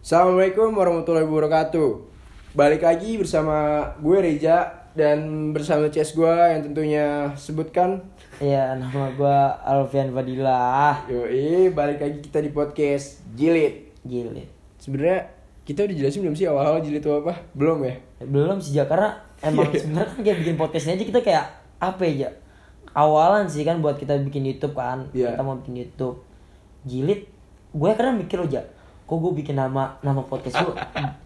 Assalamualaikum warahmatullahi wabarakatuh Balik lagi bersama gue Reja Dan bersama CS gue yang tentunya sebutkan Iya, nama gua Alfian Fadilah. Yoi, balik lagi kita di podcast Jilid Gile. Sebenarnya kita udah jelasin belum sih awal-awal jilid itu apa? Belum ya? Belum sih, Ja, karena emang Iya. sebenarnya kan kayak bikin podcastnya aja kita kayak apa ya? Awalan sih kan buat kita bikin YouTube kan. Iya. Kita mau bikin YouTube. Jilid, gue kadang mikir loh, Ja. Kok gue bikin nama nama podcast gue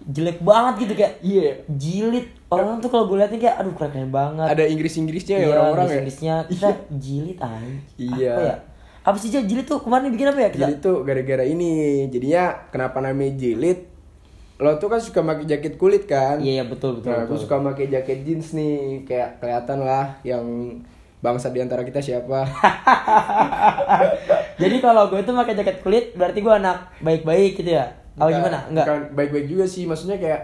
jelek banget gitu kayak Iya. jilid. Orang tuh kalau gue liatin kayak aduh keren keren banget. Ada Inggris-Inggrisnya ya Iya, orang-orang ya? Inggrisnya kita jilid aja Iya. apa ya? Apa sih jilid tuh kemarin bikin apa ya kita? Jilid tuh gara-gara ini. Jadinya kenapa namanya jilid? Lo tuh kan suka pakai jaket kulit kan? iya iya betul betul, Nah, aku betul. suka pakai jaket jeans nih, kayak kelihatan lah yang bangsa di antara kita siapa. Jadi kalau gue tuh pakai jaket kulit berarti gue anak baik-baik gitu ya? Oh Bukan- gimana? Enggak. baik-baik juga sih, maksudnya kayak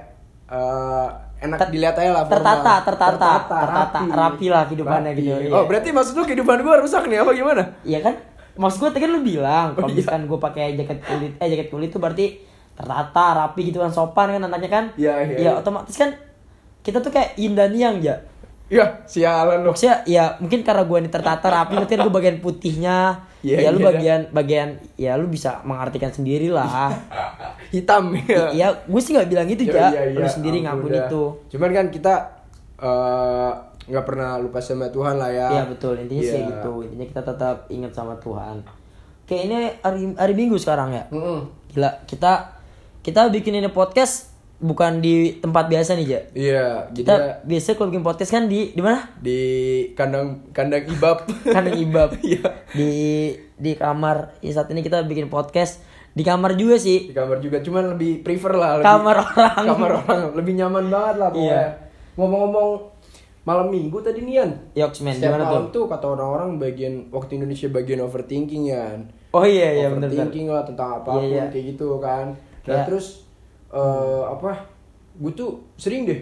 eh, enak dilihat aja lah. formal. Tertata, tertata, tertata, rapi lah kehidupannya Rapi. gitu. Iya. Oh, berarti maksud lu kehidupan gua rusak nih apa gimana? Iya kan? Maksud gue tadi kan lu bilang Oh, kalau iya. misalkan gue pakai jaket kulit, eh jaket kulit tuh berarti tertata, rapi gitu kan, sopan kan nantinya kan? Iya, iya, Iya, iya. otomatis kan kita tuh kayak yin dan yang ya. Ya, sialan lu. Maksudnya ya mungkin karena gue ini tertata rapi, berarti kan gue bagian putihnya. Iya, ya lu iya. bagian bagian ya lu bisa mengartikan sendiri lah. Hitam ya. Iya, gue sih nggak bilang itu Ya, ya. iya, iya. Lu sendiri ngakuin itu. Cuman kan kita eh, nggak pernah lupa sama Tuhan lah ya. Iya betul intinya sih Iya. gitu intinya kita tetap ingat sama Tuhan. Kayak ini hari hari Minggu sekarang ya. Mm-mm. Gila kita kita bikin ini podcast bukan di tempat biasa nih ja. Iya, Kita jadi biasa kalau bikin podcast kan di di mana? di kandang kandang ibab. Kandang ibab. Iya. di di kamar. Ya, saat ini kita bikin podcast di kamar juga sih. di kamar juga cuman lebih prefer lah lebih, Kamar orang. kamar orang lebih nyaman banget lah pokoknya Iya. ngomong-ngomong malam minggu tadi Nian Yoksman setiap gimana tuh? malam tuh kata orang-orang bagian waktu Indonesia bagian overthinking ya Oh iya iya benar overthinking lah tentang apa pun Iya, iya. kayak gitu kan dan Kayak- terus eh, apa? Gue tuh sering deh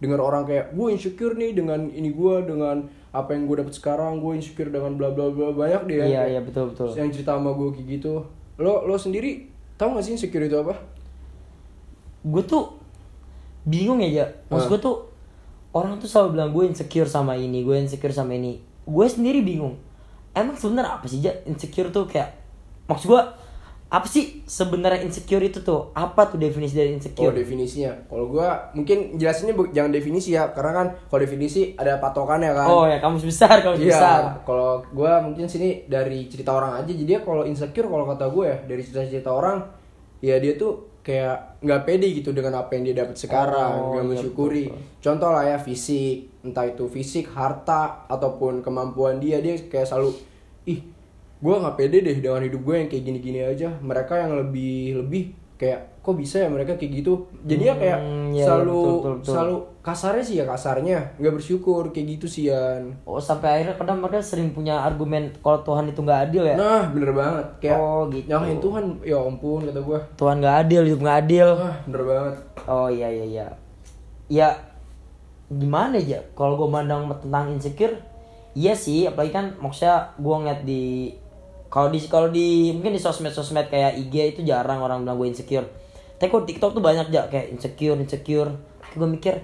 dengar orang kayak gue insecure nih dengan ini gue dengan apa yang gue dapet sekarang gue insecure dengan bla bla bla. Banyak deh ya. Iya iya betul betul. yang cerita sama gue kayak gitu. Lo lo sendiri tahu gak sih insecure itu apa? Gue tuh bingung ya ja. Maksud Ah. gue tuh orang tuh selalu bilang gue insecure sama ini gue insecure sama ini. Gue sendiri bingung. Emang sebenarnya apa sih ja insecure tuh kayak maksud gue apa sih sebenarnya insecure itu tuh apa tuh definisi dari Oh insecure definisinya. Kalau gua mungkin jelasinnya bu- jangan definisi ya, karena kan kalau definisi ada patokannya kan. oh ya kamus besar kamus besar Iya. Kalau gua mungkin sini dari cerita orang aja. Jadi ya kalau insecure kalau kata gue ya dari cerita-cerita orang, ya dia tuh kayak nggak pede gitu dengan apa yang dia dapat sekarang, Oh, nggak iya, mensyukuri. Contoh lah ya fisik, entah itu fisik, harta ataupun kemampuan dia dia kayak selalu ih gue nggak pede deh dengan hidup gue yang kayak gini-gini aja. Mereka yang lebih lebih kayak kok bisa ya mereka kayak gitu. Jadi ya kayak Hmm, iya, selalu betul, betul, betul. selalu kasarnya sih ya kasarnya nggak bersyukur kayak gitu sih Yan. oh sampai akhirnya kadang mereka sering punya argumen kalau Tuhan itu nggak adil ya Nah bener banget kayak Oh, gitu. nyalahin Tuhan ya ampun kata gue. Tuhan nggak adil hidup nggak adil Wah bener banget. Oh iya iya iya. Ya gimana ya kalau gue mandang tentang insecure iya sih apalagi kan maksudnya gue ngeliat di kalau di kalau di mungkin di sosmed sosmed kayak IG itu jarang orang bilang gue insecure tapi kok TikTok tuh banyak aja kayak insecure insecure gue mikir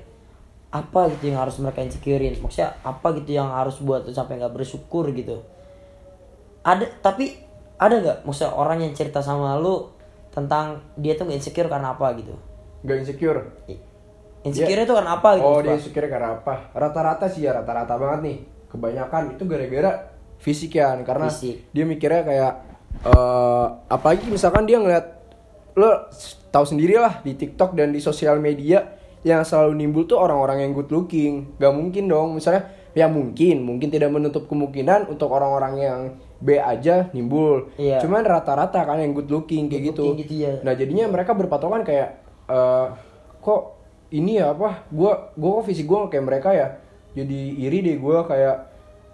apa gitu yang harus mereka insecurein maksudnya apa gitu yang harus buat tuh sampai nggak bersyukur gitu ada tapi ada nggak maksudnya orang yang cerita sama lu tentang dia tuh nggak insecure karena apa gitu Gak insecure. Insecure itu karena apa gitu? oh dia insecure karena apa? Rata-rata sih ya rata-rata banget nih. Kebanyakan itu gara-gara fisik ya karena Fisik. dia mikirnya kayak eh apalagi misalkan dia ngeliat lo tahu sendiri lah di TikTok dan di sosial media yang selalu nimbul tuh orang-orang yang good looking. Gak mungkin dong misalnya ya mungkin mungkin tidak menutup kemungkinan untuk orang-orang yang B aja nimbul. Iya. Cuman rata-rata kan yang good looking kayak Good gitu. looking gitu ya. Nah jadinya mereka berpatokan kayak eh kok ini ya apa? Gua gua kok fisik gua nggak kayak mereka ya. Jadi iri deh gua kayak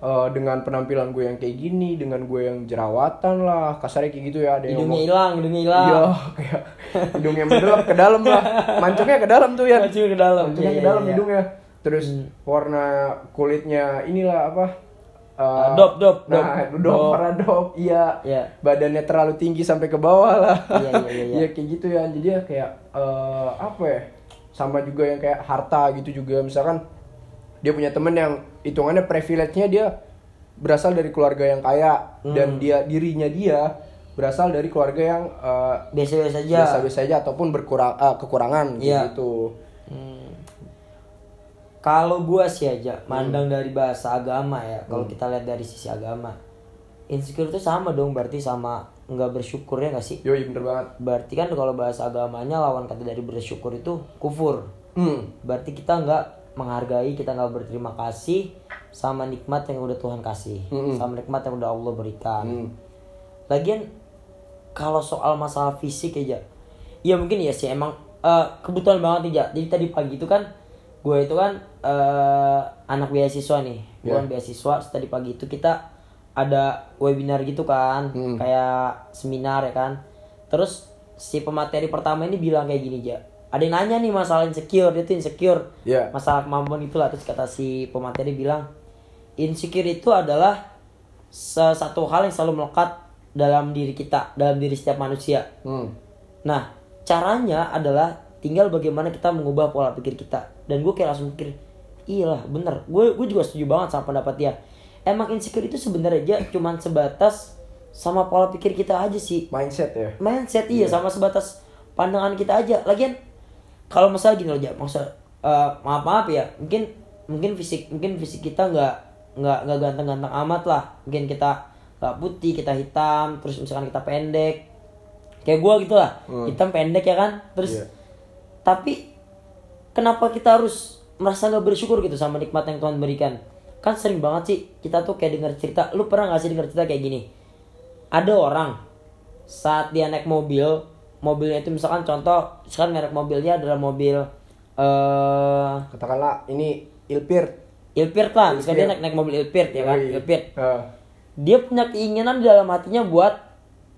eh, dengan penampilan gue yang kayak gini, dengan gue yang jerawatan lah, kasarnya kayak gitu ya. Ada yang Hidungnya hilang, hidungnya hilang. Iya, kayak hidungnya mendelap ke dalam lah. Mancungnya ke dalam tuh ya. Mancungnya ke dalam. Mancungnya Iya, ke dalam iya, iya. hidungnya. Terus warna kulitnya inilah apa? eh, dop, dop, dop. nah dop, Dop. pernah dop iya Iya. badannya terlalu tinggi sampai ke bawah lah Iya, iya, iya, iya. Iya, kayak gitu ya jadi ya kayak eh, apa ya sama juga yang kayak harta gitu juga misalkan dia punya temen yang hitungannya privilege-nya dia berasal dari keluarga yang kaya Hmm. dan dia dirinya dia berasal dari keluarga yang eh, biasa-biasa aja biasa-biasa aja ataupun berkurang eh, kekurangan Iya. gitu Hmm. Kalau gua sih aja mandang dari bahasa agama ya, kalau kita lihat dari sisi agama, insecure itu sama dong, berarti sama nggak bersyukur ya nggak sih? Yoi bener banget Berarti kan kalau bahasa agamanya lawan kata dari bersyukur itu kufur. hmm. Berarti kita nggak menghargai, kita nggak berterima kasih sama nikmat yang udah Tuhan kasih, Mm-mm. sama nikmat yang udah Allah berikan. Hmm. Lagian kalau soal masalah fisik aja, ya mungkin ya sih emang eh, kebutuhan banget nih Ja. Jadi tadi pagi itu kan gue itu kan eh, anak beasiswa nih, gue Ya. kan beasiswa. Tadi pagi itu kita ada webinar gitu kan, Hmm. kayak seminar ya kan. Terus si pemateri pertama ini bilang kayak gini Ja. Ada yang nanya nih masalah insecure, dia tuh insecure. Ya. masalah kemampuan itulah terus kata si pemateri bilang insecure itu adalah satu hal yang selalu melekat dalam diri kita dalam diri setiap manusia. Hmm. nah caranya adalah tinggal bagaimana kita mengubah pola pikir kita. Dan gue kayak langsung mikir iyalah bener. Gue gue juga setuju banget sama pendapat dia. Emang insecure itu sebenarnya aja cuman sebatas sama pola pikir kita aja sih. Mindset ya? Mindset iya. sama sebatas pandangan kita aja. Lagian kalau masalah gini loh ja maksud eh, maaf maaf ya mungkin mungkin fisik mungkin fisik kita nggak nggak nggak ganteng-ganteng amat lah. Mungkin kita nggak putih kita hitam terus misalkan kita pendek. Kayak gua gitu lah Hmm. hitam pendek ya kan? Terus Iya. tapi kenapa kita harus merasa nggak bersyukur gitu sama nikmat yang Tuhan berikan? Kan sering banget sih kita tuh kayak dengar cerita lu pernah gak sih dengar cerita kayak gini? Ada orang saat dia naik mobil mobilnya itu misalkan contoh misalkan merek mobilnya adalah mobil eh katakanlah ini ilpir Ilpirt lah misalkan dia naik naik mobil Ilpirt ya kan? Yoi. Ilpirt. Eh, dia punya keinginan di dalam hatinya buat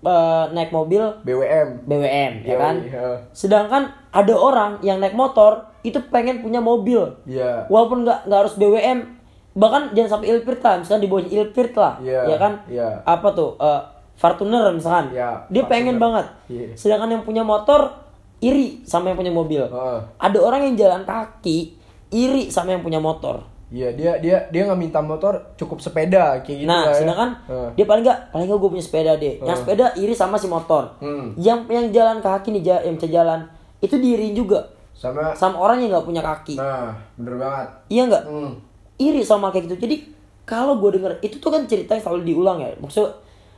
eh, naik mobil BWM BWM ya Yoi, kan eh. sedangkan ada orang yang naik motor itu pengen punya mobil. Iya. Walaupun nggak nggak harus BWM bahkan jangan sampai Ilpirt lah misalkan di bawah Ilpirt lah Iya, ya kan? Iya. apa tuh eh, Fortuner misalkan Iya, dia pengen Fortuner. banget Iya. sedangkan yang punya motor iri sama yang punya mobil Heeh. ada orang yang jalan kaki iri sama yang punya motor Iya dia dia dia nggak minta motor cukup sepeda kayak gitu nah lah ya. sedangkan Heeh. dia paling nggak paling nggak gue punya sepeda deh yang sepeda iri sama si motor Hmm. yang yang jalan kaki nih yang bisa jalan itu diiriin juga sama sama orang yang nggak punya kaki nah bener banget iya nggak hmm. iri sama kayak gitu jadi kalau gue denger itu tuh kan cerita yang selalu diulang ya maksud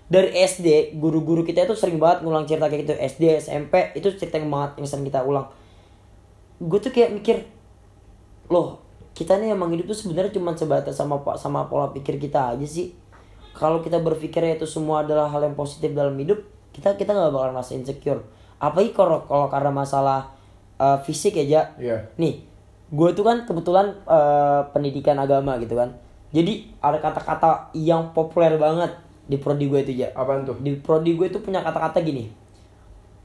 dari SD guru-guru kita itu sering banget ngulang cerita kayak gitu. SD SMP itu cerita yang banget yang sering kita ulang. Gue tuh kayak mikir loh kita nih emang hidup tuh sebenarnya cuma sebatas sama sama pola pikir kita aja sih. Kalau kita berpikir itu semua adalah hal yang positif dalam hidup kita kita nggak bakal merasa insecure. Apalagi kalau kalau karena masalah uh, fisik ya Ja. Iya. nih gue tuh kan kebetulan uh, pendidikan agama gitu kan. Jadi ada kata-kata yang populer banget di prodi gue itu ya apaan tuh? Di prodi gue itu punya kata-kata gini.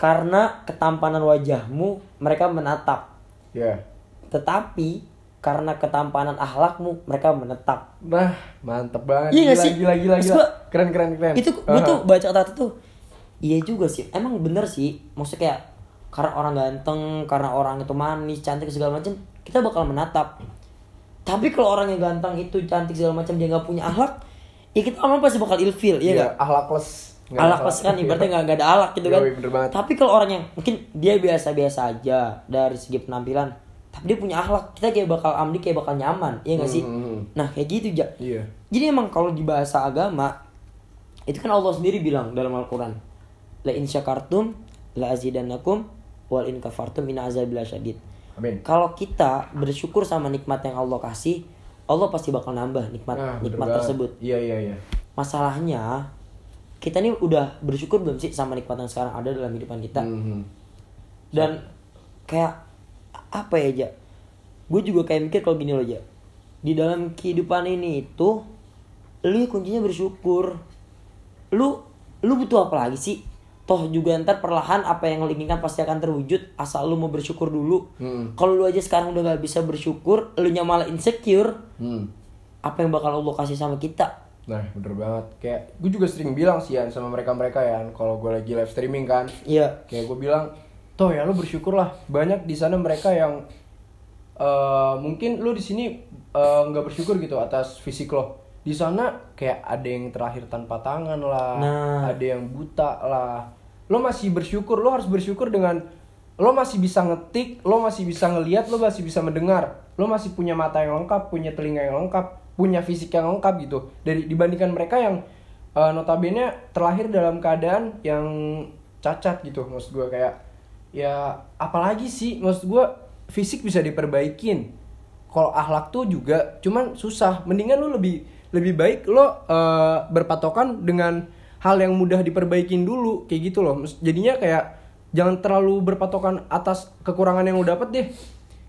Karena ketampanan wajahmu mereka menatap. Ya. Tetapi karena ketampanan akhlakmu mereka menetap. Nah mantep banget. Iya gila, sih? gila gila Maksud gila. gua, keren keren keren. itu gue tuh baca kata-kata tuh iya juga sih. Emang bener sih. Maksudnya kayak karena orang ganteng karena orang itu manis cantik segala macam kita bakal menatap. Tapi kalau orang yang ganteng itu cantik segala macam dia nggak punya akhlak ya kita orang pasti bakal ilfil iya iya nggak? ahlakless. Nggak alak ada plus kan ibaratnya nggak nggak ada alak gitu kan. Yoi, tapi kalau orang yang mungkin dia biasa-biasa aja dari segi penampilan tapi dia punya akhlak kita kayak bakal amdi kayak bakal nyaman ya nggak sih? Hmm, hmm, nah kayak gitu ja. Iya. Jadi emang kalau di bahasa agama itu kan Allah sendiri bilang dalam Al-Quran la in syakartum la azidannakum wal in kafartum in azabil syadid. Amin. Kalau kita bersyukur sama nikmat yang Allah kasih Allah pasti bakal nambah nikmat nah nikmat banget. tersebut. Iya iya iya. Masalahnya kita nih udah bersyukur belum sih sama nikmat yang sekarang ada dalam kehidupan kita? Mhm. dan kayak apa ya ja? Gue juga kayak mikir kalau gini loh ja. Di dalam kehidupan ini itu lu kuncinya bersyukur. Lu lu butuh apa lagi sih toh juga ntar perlahan apa yang lu inginkan pasti akan terwujud asal lu mau bersyukur dulu Hmm. kalau lu aja sekarang udah gak bisa bersyukur lu nya malah insecure Hmm. apa yang bakal Allah kasih sama kita Nah, bener banget. Kayak gue juga sering bilang sih ya sama mereka-mereka ya, kalau gue lagi live streaming kan, Iya. kayak gue bilang, toh ya lo bersyukur lah. Banyak di sana mereka yang eh mungkin lo di sini eh, nggak bersyukur gitu atas fisik lo. Di sana kayak ada yang terlahir tanpa tangan lah, Nah. ada yang buta lah. Lo masih bersyukur, lo harus bersyukur dengan lo masih bisa ngetik, lo masih bisa ngeliat, lo masih bisa mendengar, lo masih punya mata yang lengkap, punya telinga yang lengkap, punya fisik yang lengkap gitu. Dari dibandingkan mereka yang eh, notabene terlahir dalam keadaan yang cacat gitu, maksud gue kayak ya apalagi sih, maksud gue fisik bisa diperbaikin. Kalau akhlak tuh juga cuman susah. Mendingan lu lebih lebih baik lo eh, berpatokan dengan hal yang mudah diperbaikin dulu kayak gitu loh. Jadinya kayak jangan terlalu berpatokan atas kekurangan yang lo dapet deh.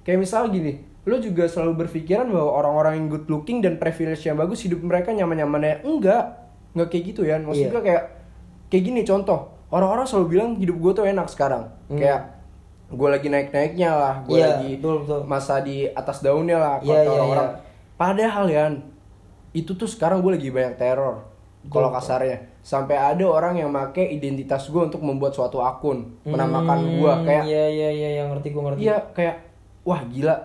Kayak misal gini, lo juga selalu berpikiran bahwa orang-orang yang good looking dan privilege yang bagus hidup mereka nyaman-nyaman ya. Enggak, enggak kayak gitu ya. Maksud Iya. gue kayak kayak gini contoh. Orang-orang selalu bilang hidup gue tuh enak sekarang. Kayak gue lagi naik-naiknya lah, gue Iya, lagi betul, betul. masa di atas daunnya lah Iya, kata iya, orang-orang. iya. Padahal ya itu tuh sekarang gue lagi banyak teror. Kalau kasarnya. Sampai ada orang yang make identitas gue untuk membuat suatu akun menamakan gue kayak Iya iya iya yang ngerti gue ngerti. Iya kayak wah gila.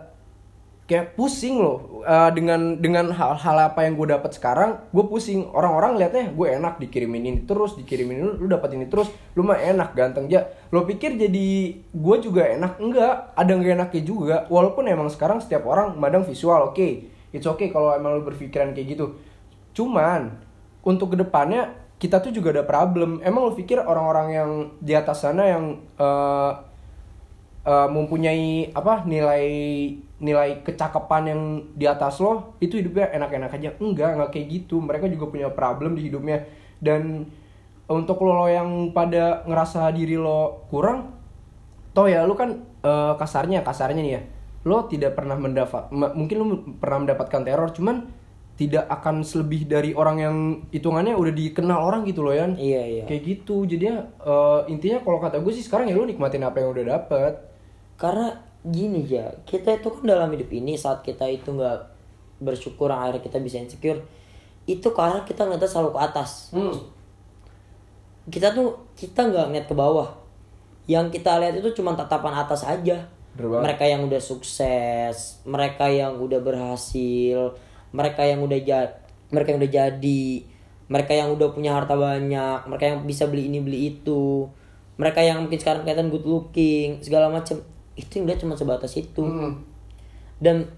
Kayak pusing loh Eh, dengan dengan hal-hal apa yang gue dapat sekarang gue pusing. Orang-orang liatnya gue enak dikirimin ini terus dikirimin ini lu dapat ini terus lu mah enak ganteng. Ya lo pikir jadi gue juga enak? Enggak ada nggak enaknya juga. Walaupun emang sekarang setiap orang memandang visual oke it's okay kalau emang lu berpikiran kayak gitu. Cuman untuk ke depannya kita tuh juga ada problem. Emang lu pikir orang-orang yang di atas sana yang eh, eh, mempunyai apa nilai nilai kecakapan yang di atas lo itu hidupnya enak-enak aja. Enggak enggak kayak gitu. Mereka juga punya problem di hidupnya. Dan untuk lo, lo yang pada ngerasa diri lo kurang toh ya lo kan eh, kasarnya kasarnya nih ya lo tidak pernah mendapat mungkin lo pernah mendapatkan teror cuman tidak akan selebih dari orang yang hitungannya udah dikenal orang gitu loh ya Iya iya. kayak gitu jadinya eh, intinya kalau kata gue sih sekarang ya lu nikmatin apa yang udah dapet Karena gini ya, kita itu kan dalam hidup ini saat kita itu nggak bersyukur akhirnya kita bisa insecure, itu karena kita ngeliatnya selalu ke atas. hmm. Kita tuh kita nggak ngeliat ke bawah. Yang kita lihat itu cuma tatapan atas aja. Mereka yang udah sukses, mereka yang udah berhasil, mereka yang udah jadi, mereka yang udah jadi, mereka yang udah punya harta banyak, mereka yang bisa beli ini beli itu, mereka yang mungkin sekarang kelihatan good looking, segala macam itu yang dia cuma sebatas itu. Hmm. dan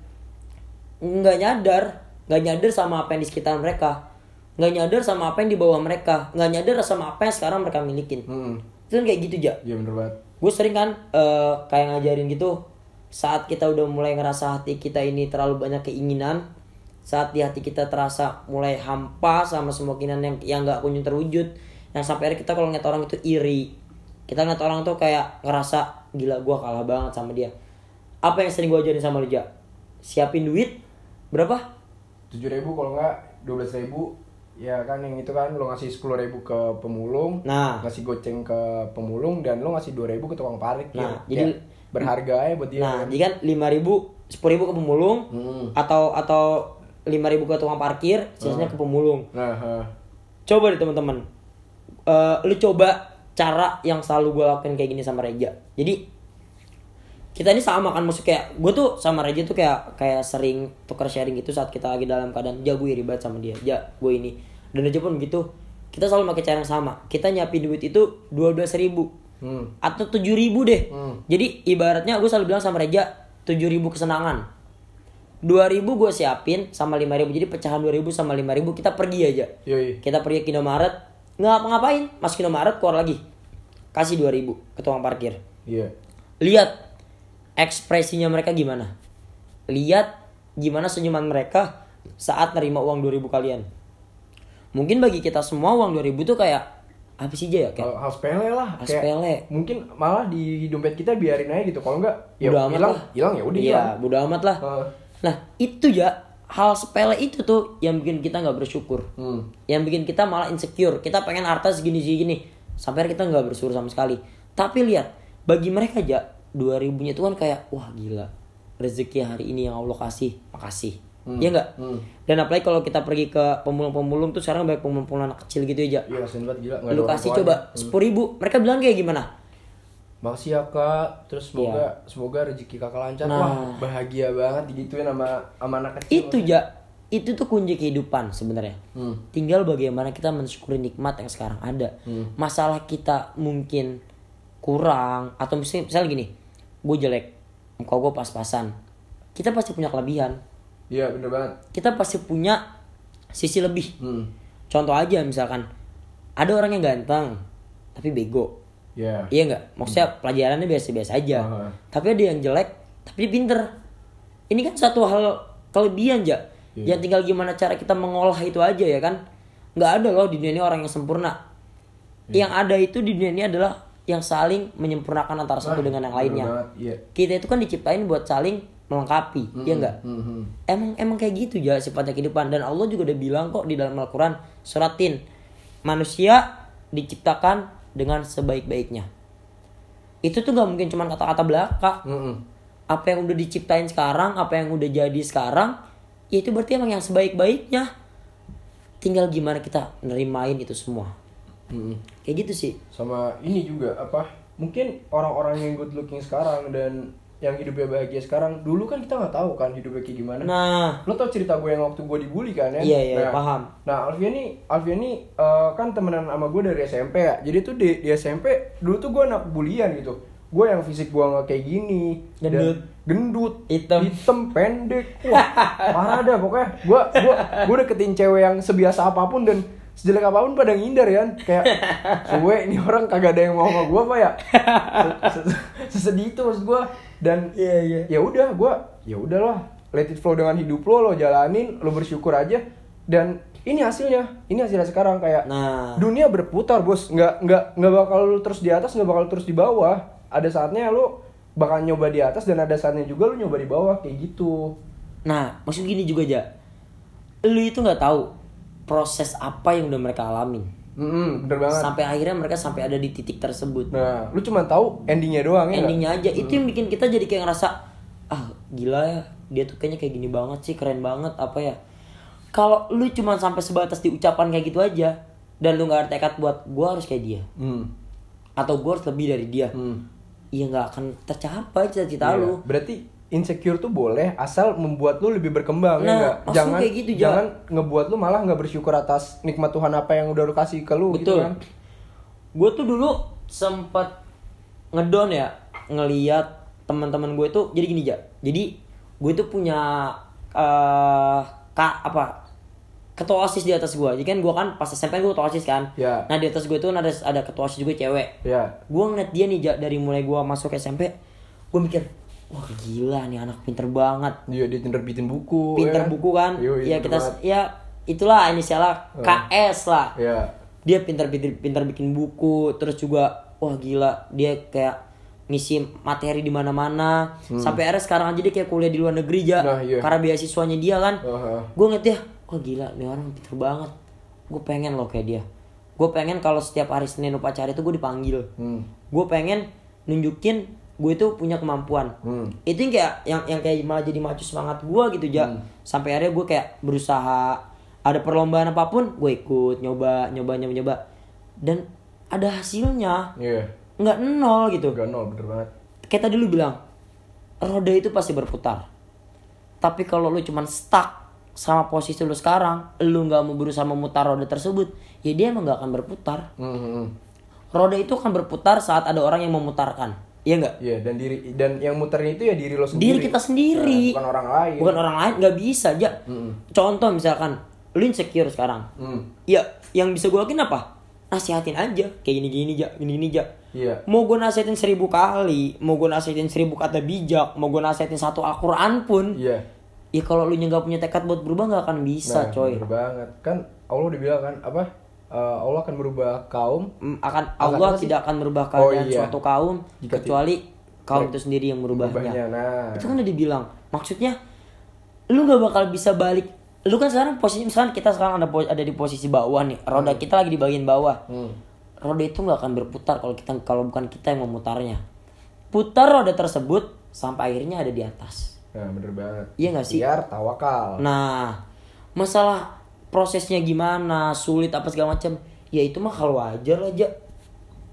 nggak nyadar nggak nyadar sama apa yang di sekitar mereka. Nggak nyadar sama apa yang di bawah mereka. Nggak nyadar sama apa yang sekarang mereka milikin. Hmm. itu kan kayak gitu ja. Iya bener banget gue sering kan eh, kayak ngajarin gitu saat kita udah mulai ngerasa hati kita ini terlalu banyak keinginan saat di hati kita terasa mulai hampa sama semua keinginan yang yang nggak kunjung terwujud yang sampai akhirnya kita kalau ngeliat orang itu iri kita ngeliat orang tuh kayak ngerasa gila gua kalah banget sama dia. Apa yang sering gue ajarin sama lu siapin duit berapa? Tujuh ribu kalau nggak dua belas ribu ya kan yang itu kan lo ngasih sepuluh ribu ke pemulung Nah. ngasih goceng ke pemulung dan lo ngasih dua ribu ke tukang parkir Nah, Kayak jadi- berharga aja buat dia Nah, jadi kan lima ribu, sepuluh ribu ke pemulung, Hmm. atau atau lima ribu ke tukang parkir, sisanya ke pemulung. nah ha. Coba deh teman-teman, Eh, lu coba cara yang selalu gue lakuin kayak gini sama Reja. Jadi kita ini sama kan maksud kayak gue tuh sama Reja tuh kayak kayak sering tukar sharing gitu saat kita lagi dalam keadaan ja gue iri banget sama dia, ja gue ini. Dan Reja pun begitu. Kita selalu pakai cara yang sama. Kita nyiapin duit itu dua belas ribu Hmm. atau tujuh ribu deh. Hmm. Jadi ibaratnya gue selalu bilang sama Reja tujuh ribu kesenangan. Dua ribu gue siapin sama lima ribu jadi pecahan dua ribu sama lima ribu kita pergi aja. Yoi. Kita pergi ke Indomaret nggak ngapa-ngapain masuk Indomaret keluar lagi kasih dua ribu ke tukang parkir. Iya. Lihat ekspresinya mereka gimana. Lihat gimana senyuman mereka saat nerima uang 2000 kalian. Mungkin bagi kita semua uang 2000 tuh kayak apa sih aja ya kayak Hal, sepele lah. Hal sepele. Mungkin malah di dompet kita biarin aja gitu. Kalau enggak, ya hilang, lah. hilang ya udah Iya, bodo amat lah. Heeh. Nah, itu ya hal sepele itu tuh yang bikin kita nggak bersyukur. Hmm. Yang bikin kita malah insecure. Kita pengen harta segini segini. Sampai kita nggak bersyukur sama sekali. Tapi lihat, bagi mereka aja 2000 nya itu kan kayak wah gila. Rezeki hari ini yang Allah kasih, makasih. Iya enggak? Hmm. Dan apalagi kalau kita pergi ke pemulung-pemulung tuh sekarang banyak pemulung-pemulung anak kecil gitu aja. Iya, kasihan banget gila. Lu kasih coba sepuluh ribu, mereka bilang kayak gimana? Makasih ya kak, terus semoga semoga rezeki kakak lancar. Iya. Nah. Wah bahagia banget digituin sama sama anak kecil. Itu ja, itu tuh kunci kehidupan sebenarnya. Hmm. Tinggal bagaimana kita mensyukuri nikmat yang sekarang ada. Hmm. Masalah kita mungkin kurang atau misalnya, misalnya gini, gue jelek, muka gue pas-pasan. Kita pasti punya kelebihan. Iya bener banget. Kita pasti punya sisi lebih. Hmm. Contoh aja misalkan ada orang yang ganteng tapi bego. Iya. Iya nggak? Maksudnya pelajarannya biasa-biasa aja. Aha. Tapi ada yang jelek, tapi dia pinter. Ini kan satu hal kelebihan ya. Iya. Ya tinggal gimana cara kita mengolah itu aja ya kan. Nggak ada loh di dunia ini orang yang sempurna. Iya. Yang ada itu di dunia ini adalah yang saling menyempurnakan antara satu dengan yang lainnya. Iya. Kita itu kan diciptain buat saling melengkapi, nggak? Hmm, hmm. Emang emang kayak gitu ya sifatnya kehidupan dan Allah juga udah bilang kok di dalam Al-Qur'an suratin manusia diciptakan dengan sebaik-baiknya. Itu tuh gak mungkin cuma kata-kata belaka. Hmm, hmm. Apa yang udah diciptain sekarang, apa yang udah jadi sekarang, ya itu berarti emang yang sebaik-baiknya. Tinggal gimana kita nerimain itu semua. Hmm. Kayak gitu sih. Sama ini juga apa? Mungkin orang-orang yang good looking sekarang dan yang hidupnya bahagia sekarang dulu kan kita nggak tahu kan hidupnya kayak gimana. Nah, Lo tau cerita gue yang waktu gue dibully kan ya? Iya, iya, nah, paham. Nah, Alvia nih, Alvia nih eh, kan temenan sama gue dari SMP ya. Jadi tuh di, di SMP dulu tuh gue anak bulian gitu. Gue yang fisik gue nggak kayak gini. dan Gendut. gendut, Hitam. hitam, pendek. Wah, parah dah pokoknya. Gue gue gue deketin cewek yang sebiasa apa pun dan sejelek apa pun pada ngindar ya kayak suwe ini orang kagak ada yang mau sama gue apa ya? Se- se- sesedih itu maksud gue dan Iya, iya. ya udah gue ya udahlah let it flow dengan hidup lo lo jalanin lo bersyukur aja. Dan ini hasilnya ini hasilnya sekarang kayak Nah. dunia berputar bos. Nggak nggak nggak bakal lu terus di atas nggak bakal terus di bawah. Ada saatnya lo bakal nyoba di atas dan ada saatnya juga lo nyoba di bawah kayak gitu. Nah, maksud gini juga aja. Lu itu nggak tahu proses apa yang udah mereka alamin. Mm-mm, bener banget Sampai akhirnya mereka sampai ada di titik tersebut. nah lu cuma tahu endingnya doang ya? Endingnya aja itu yang bikin kita jadi kayak ngerasa ah gila ya dia tuh kayaknya kayak gini banget sih keren banget apa ya. Kalau lu cuma sampai sebatas di ucapan kayak gitu aja dan lu nggak ada tekad buat gua harus kayak dia Hmm. atau gua harus lebih dari dia. Hmm. Iya nggak akan tercapai cita-cita Iya. lu. Berarti insecure tuh boleh asal membuat lu lebih berkembang ya Nah, nggak? maksud Jangan kayak gitu, Ja. jangan ngebuat lu malah nggak bersyukur atas nikmat Tuhan apa yang udah lu kasih ke lu gitu Betul. kan. Gue tuh dulu sempet ngedon ya ngeliat teman-teman gue tuh jadi gini ja. Jadi gue tuh punya eh kak apa ketua osis di atas gue. Jadi kan gue kan pas SMP gue ketua osis kan. Ya. Nah di atas gue tuh ada ada ketua osis juga cewek. Ya. Gue ngeliat dia nih ja, dari mulai gue masuk SMP, gue mikir wah gila nih anak pinter banget. Dia dia terbitin buku. Pinter ya. buku kan. Yoi, ya bener kita banget. ya itulah inisialnya KS lah Ya. dia pintar pintar bikin buku terus juga wah gila dia kayak ngisi materi di mana-mana sampai akhirnya sekarang aja dia kayak kuliah di luar negeri ya Hmm. Nah, iya. karena beasiswanya dia kan Aha. gue ngeliat dia wah gila nih orang pintar banget gue pengen loh kayak dia gue pengen kalau setiap hari senin upacara itu gue dipanggil Hmm. gue pengen nunjukin gue itu punya kemampuan Hmm. itu yang kayak yang yang kayak malah jadi macu semangat gue gitu ja Hmm. sampai akhirnya gue kayak berusaha ada perlombaan apa pun gue ikut nyoba nyoba nyoba nyoba dan ada hasilnya Iya. nggak nol gitu Gak nol bener banget. kayak tadi lu bilang roda itu pasti berputar tapi kalau lu cuman stuck sama posisi lu sekarang lu nggak mau berusaha memutar roda tersebut ya dia emang nggak akan berputar hmm, hmm. roda itu akan berputar saat ada orang yang memutarkan iya nggak Iya dan diri dan yang muterin itu ya diri lo sendiri. diri kita sendiri Nah, bukan orang lain. bukan orang lain nggak bisa aja contoh misalkan lu insecure sekarang Hmm. ya yang bisa gue lakuin apa nasihatin aja kayak gini gini aja gini gini aja Iya. mau gue nasihatin seribu kali mau gue nasihatin seribu kata bijak mau gue nasihatin satu Al-Quran pun Iya. ya kalau lu nggak punya tekad buat berubah nggak akan bisa Nah, coy bener banget. Kan Allah udah bilang kan apa? Eh, Allah akan merubah kaum Mm, akan Akan Allah sih? tidak akan merubah Oh, keadaan iya. suatu kaum Jika kecuali kaum itu sendiri yang merubahnya. merubahnya. Nah. Itu kan udah dibilang. Maksudnya lu nggak bakal bisa balik. Lu kan sekarang posisi misalkan kita sekarang ada ada di posisi bawah nih. Roda kita lagi di bagian bawah. Hmm. Roda itu nggak akan berputar kalau kita kalau bukan kita yang memutarnya. Putar roda tersebut sampai akhirnya ada di atas. Nah, bener banget. Iya nggak sih? Biar tawakal. Nah, masalah prosesnya gimana, sulit apa segala macam, ya itu mah kalau wajar aja.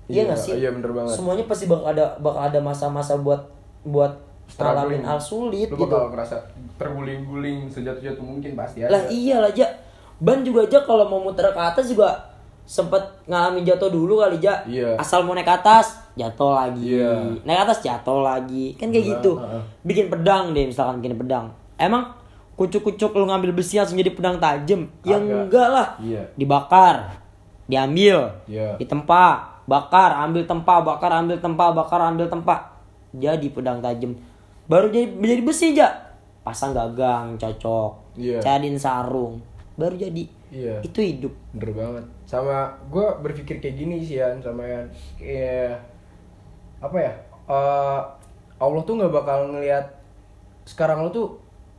Iya Iya, nggak sih? iya, bener banget. Semuanya pasti bakal ada bakal ada masa-masa buat buat ngalamin hal sulit Lu gitu. bakal ngerasa terguling-guling sejatuh-jatuh mungkin pasti ada. Lah iyalah aja. Ban juga aja kalau mau muter ke atas juga sempet ngalamin jatuh dulu kali ja. Iya. Asal mau naik ke atas jatuh lagi. Iya. Naik ke atas jatuh lagi. Kan kayak Iya, gitu. heeh. Bikin pedang deh misalkan bikin pedang. Emang kucuk-kucuk lu ngambil besi langsung jadi pedang tajam? Ya enggak lah. Iya. Dibakar. Diambil. Iya. Ditempa, bakar, ambil tempa, bakar, ambil tempa, bakar, ambil tempa. Jadi pedang tajam. Baru jadi jadi besi aja. Pasang gagang cocok. Iya. Cariin sarung. Baru jadi. Iya. Itu hidup. Bener banget. Sama gue berpikir kayak gini sih ya sama yang kayak apa ya? eh, Allah tuh nggak bakal ngelihat sekarang lo tuh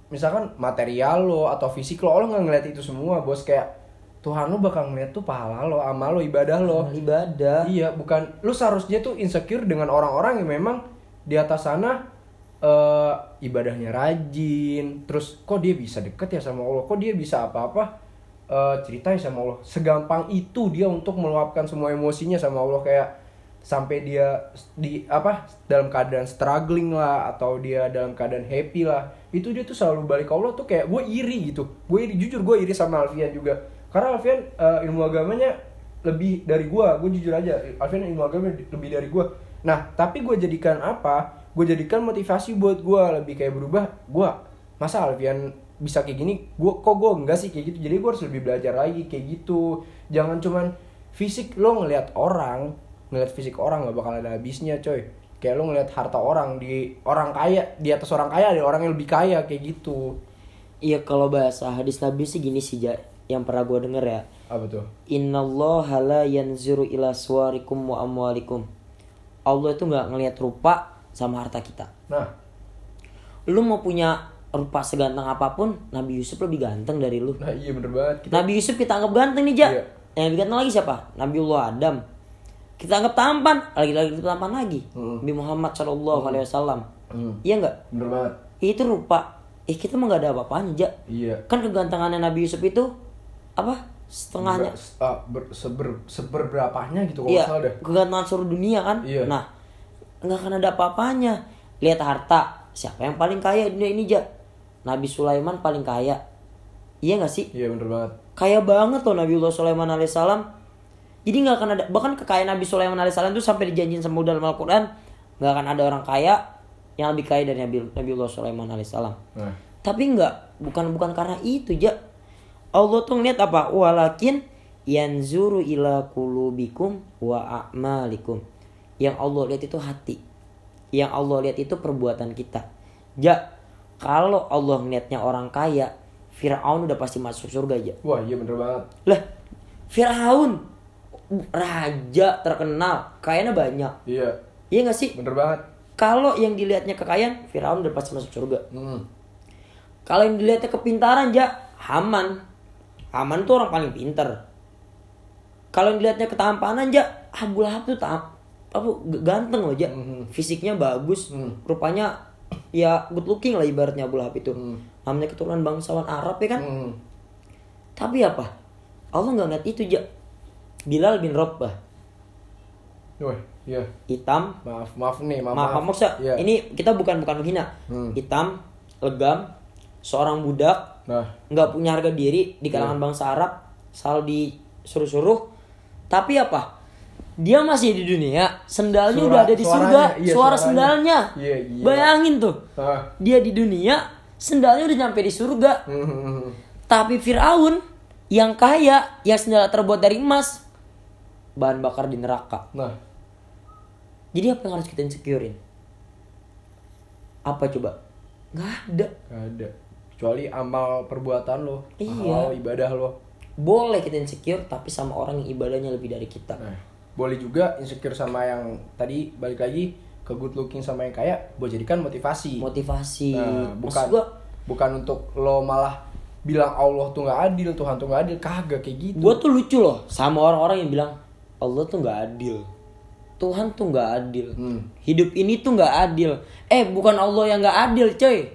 misalkan material lo atau fisik lo, Allah nggak ngeliat itu semua bos kayak Tuhan lo bakal ngeliat tuh pahala lo, amal lo, ibadah lo. Ibadah. Iya, bukan lu seharusnya tuh insecure dengan orang-orang yang memang di atas sana eh ibadahnya rajin, terus kok dia bisa deket ya sama Allah, kok dia bisa apa-apa eh cerita ya sama Allah. Segampang itu dia untuk meluapkan semua emosinya sama Allah kayak sampai dia di apa dalam keadaan struggling lah atau dia dalam keadaan happy lah itu dia tuh selalu balik ke Allah tuh kayak gue iri gitu. Gue iri jujur gue iri sama Alfian juga. Karena Alfian eh, ilmu agamanya lebih dari gue gue jujur aja Alfian ilmu agama lebih dari gue nah tapi gue jadikan apa? Gue jadikan motivasi buat gue lebih kayak berubah gue masa Alfian bisa kayak gini? Gue kok gue enggak sih kayak gitu? Jadi gue harus lebih belajar lagi kayak gitu. Jangan cuman fisik lo ngelihat orang ngelihat fisik orang nggak bakal ada habisnya coy kayak lo ngelihat harta orang di orang kaya di atas orang kaya ada orang yang lebih kaya kayak gitu Iya kalau bahasa hadis Nabi sih gini sih Ja, yang pernah gue denger ya. apa tuh Innallaha la yanzuru ila suwarikum wa amwalikum. Allah itu nggak ngelihat rupa sama harta kita. nah Lu mau punya rupa seganteng apa pun, Nabi Yusuf lebih ganteng dari lu. nah iya bener banget kita Nabi Yusuf kita anggap ganteng nih, Ja. Iya. Yang lebih ganteng lagi siapa? Nabiullah Adam. Kita anggap tampan, lagi-lagi kita tampan lagi. Hmm. Nabi Muhammad Shallallahu alaihi wasallam. Hmm. Iya nggak? bener banget Itu rupa. Eh kita mah nggak ada apa-apanya, Ja. iya Kan kegantengannya Nabi Yusuf itu apa? Setengahnya. Ber- ber- seber seberberapanya gitu kalau Iya, salah dah kegantengan seluruh dunia kan. Iya. Nah, nggak akan ada apa-apanya. Lihat harta, siapa yang paling kaya di dunia ini, Ja? Nabi Sulaiman paling kaya. Iya nggak sih? iya bener banget Kaya banget loh Nabiullah Sulaiman alaihissalam. Jadi nggak akan ada bahkan kekayaan Nabi Sulaiman alaihissalam itu sampai dijanjiin sama dalam Al-Qur'an nggak akan ada orang kaya yang lebih kaya dari Nabi Nabiullah Sulaiman alaihissalam. nah Tapi enggak, bukan bukan karena itu, Ja. Allah tuh ngeliat apa? Walakin yanzuru ila kulubikum wa a'malikum. Yang Allah lihat itu hati. Yang Allah lihat itu perbuatan kita. Ja, kalau Allah ngeliatnya orang kaya, Fir'aun udah pasti masuk surga aja. wah iya bener banget Lah, Fir'aun raja terkenal, kayaknya banyak. iya Iya gak sih? bener banget Kalau yang dilihatnya kekayaan, Fir'aun udah pasti masuk surga. hmm. Kalau yang dilihatnya kepintaran ja Haman. Haman tuh orang paling pinter. Kalau yang dilihatnya ketampanan ja Abu Lahab tuh tam apa ganteng loh ja. Mhm. Fisiknya bagus, Hmm. rupanya ya good looking lah ibaratnya Abu Lahab itu. Hmm. Namanya keturunan bangsawan Arab ya kan. Hmm. Tapi apa? Allah nggak ngeliat itu ja. Bilal bin Rabah. Wah, iya. Hitam. Maaf maaf nih maaf maaf, maaf, maksudnya Iya. ini kita bukan bukan menghina. Hmm. hitam legam seorang budak nah. nggak punya harga diri di kalangan bangsa Arab selalu disuruh-suruh. Tapi apa? Dia masih di dunia sendalnya Suara- udah ada di suaranya, surga iya, suara suaranya. sendalnya. Iya, iya. bayangin tuh. Ah. dia di dunia sendalnya udah nyampe di surga. Hmm. tapi Fir'aun yang kaya yang sendal terbuat dari emas bahan bakar di neraka. Nah. Jadi apa yang harus kita insecurein? Apa coba? Nggak ada. Gak ada. Kecuali amal perbuatan lo Iya. amal ibadah lo. Boleh kita insecure tapi sama orang yang ibadahnya lebih dari kita. Nah boleh juga insecure sama yang tadi balik lagi ke good looking sama yang kaya buat jadikan motivasi. Motivasi. Nah, Maksud bukan gua bukan untuk lo malah bilang Allah tuh nggak adil Tuhan tuh nggak adil. Kagak kayak gitu. Gua tuh lucu loh sama orang-orang yang bilang Allah tuh nggak adil. Tuhan tuh nggak adil. Hmm. hidup ini tuh nggak adil. Eh bukan Allah yang nggak adil coy.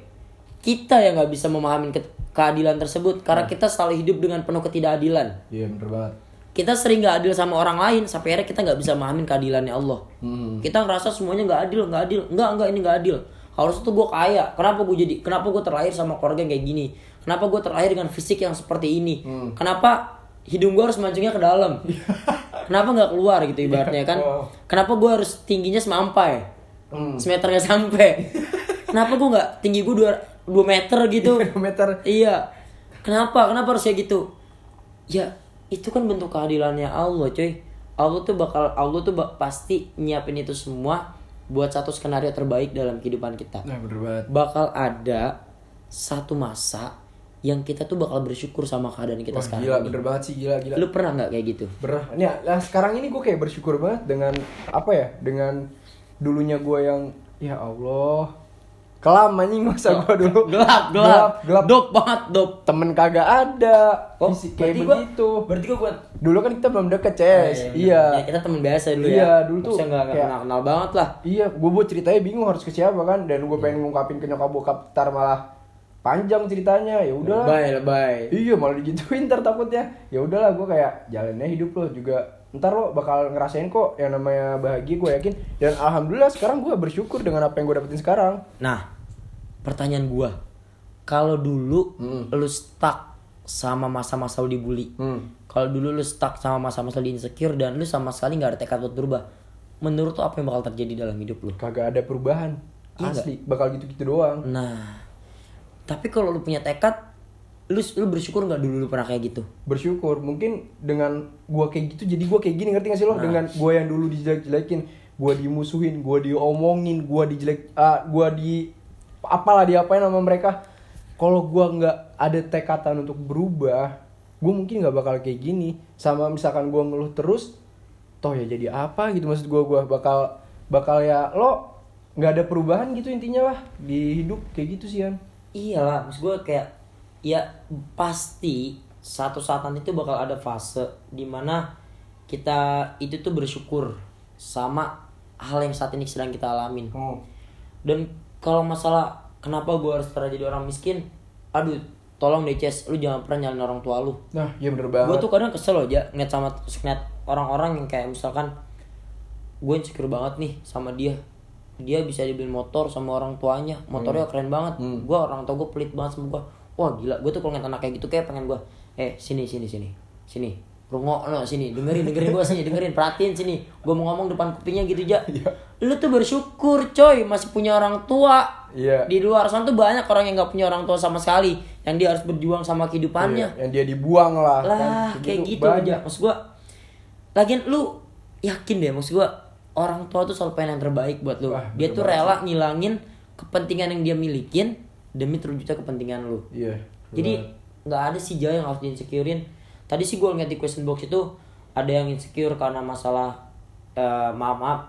Kita yang nggak bisa memahami ke- keadilan tersebut karena kita selalu hidup dengan penuh ketidakadilan. Iya bener banget. kita sering nggak adil sama orang lain sampai akhirnya kita nggak bisa memahamin keadilannya Allah. Hmm. kita ngerasa semuanya nggak adil nggak adil. Nggak nggak ini nggak adil. Harusnya tuh gue kaya. Kenapa gue jadi kenapa gue terlahir sama keluarga yang kayak gini? Kenapa gue terlahir dengan fisik yang seperti ini? Hmm. kenapa hidung gue harus mancungnya ke dalam kenapa nggak keluar gitu ibaratnya kan Oh. kenapa gue harus tingginya semampai Hmm. semeter nggak sampai kenapa gue nggak tinggi gue dua dua meter gitu meter. Iya. Kenapa? Kenapa harus kayak gitu? Ya, itu kan bentuk keadilannya Allah, coy. Allah tuh bakal Allah tuh bak- pasti nyiapin itu semua buat satu skenario terbaik dalam kehidupan kita. Nah bener banget. Bakal ada satu masa yang kita tuh bakal bersyukur sama keadaan kita Wah, sekarang gila ini. bener banget sih gila gila. Lu pernah nggak kayak gitu? Bener. Nih, nah sekarang ini gue kayak bersyukur banget dengan apa ya? Dengan dulunya gue yang ya Allah kelam anjing masa gue dulu Gelap, gelap, gelap Dop banget, dop. temen kagak ada Oh, Fisik kayak berarti gua- begitu Berarti gua buat dulu kan kita belum deket Ces bener. iya Ya, kita teman biasa dulu Iya, ya. dulu tuh nggak kayak- kenal-kenal banget lah. Iya, gue buat ceritanya bingung harus ke siapa kan, dan gue pengen ngungkapin ke nyokap bokap, tar malah panjang ceritanya, ya udahlah. Lebay, lebay. Iya, malah digituin ntar takutnya. Ya udahlah, gue kayak jalannya hidup lo juga. Ntar lo bakal ngerasain kok yang namanya bahagia, gue yakin. Dan alhamdulillah sekarang gue bersyukur dengan apa yang gue dapetin sekarang. Nah, pertanyaan gua, kalau dulu Hmm. lu stuck sama masa-masa lu dibully, Hmm. kalau dulu lu stuck sama masa-masa lu insecure dan lu sama sekali nggak ada tekad buat berubah, menurut lu apa yang bakal terjadi dalam hidup lu? Kagak ada perubahan. Iya Asli, bakal gitu-gitu doang. Nah, tapi kalau lu punya tekad, lu lu bersyukur nggak dulu lu pernah kayak gitu? bersyukur. Mungkin dengan gua kayak gitu jadi gua kayak gini ngerti gak sih lo? Nah. dengan gua yang dulu dijelek-jelekin gua dimusuhin gua diomongin gua dijelek ah, gua di apalah diapain sama mereka. Kalau gua nggak ada tekatan untuk berubah gua mungkin nggak bakal kayak gini. Sama misalkan gua ngeluh terus toh ya jadi apa gitu maksud gua. Gua bakal bakal ya lo nggak ada perubahan gitu intinya lah di hidup. Kayak gitu sih kan Iyalah, maksud gue kayak ya pasti satu saat nanti tuh bakal ada fase di mana kita itu tuh bersyukur sama hal yang saat ini sedang kita alamin. oh. Dan kalau masalah kenapa gue harus pernah jadi orang miskin, aduh tolong deh Ces, lu jangan pernah nyalain orang tua lu. nah iya bener Gue banget tuh kadang kesel loh aja ngeliat sama ngeliat orang-orang yang kayak misalkan gue insecure banget nih sama dia dia bisa dibeliin motor sama orang tuanya motornya keren banget Hmm. gue orang tua gue pelit banget sama gue wah gila gue tuh kalau ngeliat anak kayak gitu kayak pengen gue eh sini sini sini sini rungok no sini dengerin dengerin gue sini dengerin perhatiin sini gue mau ngomong depan kupingnya gitu aja Iya. lu tuh bersyukur coy masih punya orang tua Iya. di luar sana tuh banyak orang yang nggak punya orang tua sama sekali yang dia harus berjuang sama kehidupannya Iya, yang dia dibuang lah lah kan. kayak gitu banyak. aja maksud gua lagian lu yakin deh maksud gua orang tua tuh selalu pengen yang terbaik buat lu. Wah, dia tuh rela ngilangin kepentingan yang dia milikin demi terwujudnya kepentingan lu. Iya jadi nggak ada sih jaya yang harus diinsecurein. Tadi sih gua ngeliat di question box itu ada yang insecure karena masalah eh, maaf maaf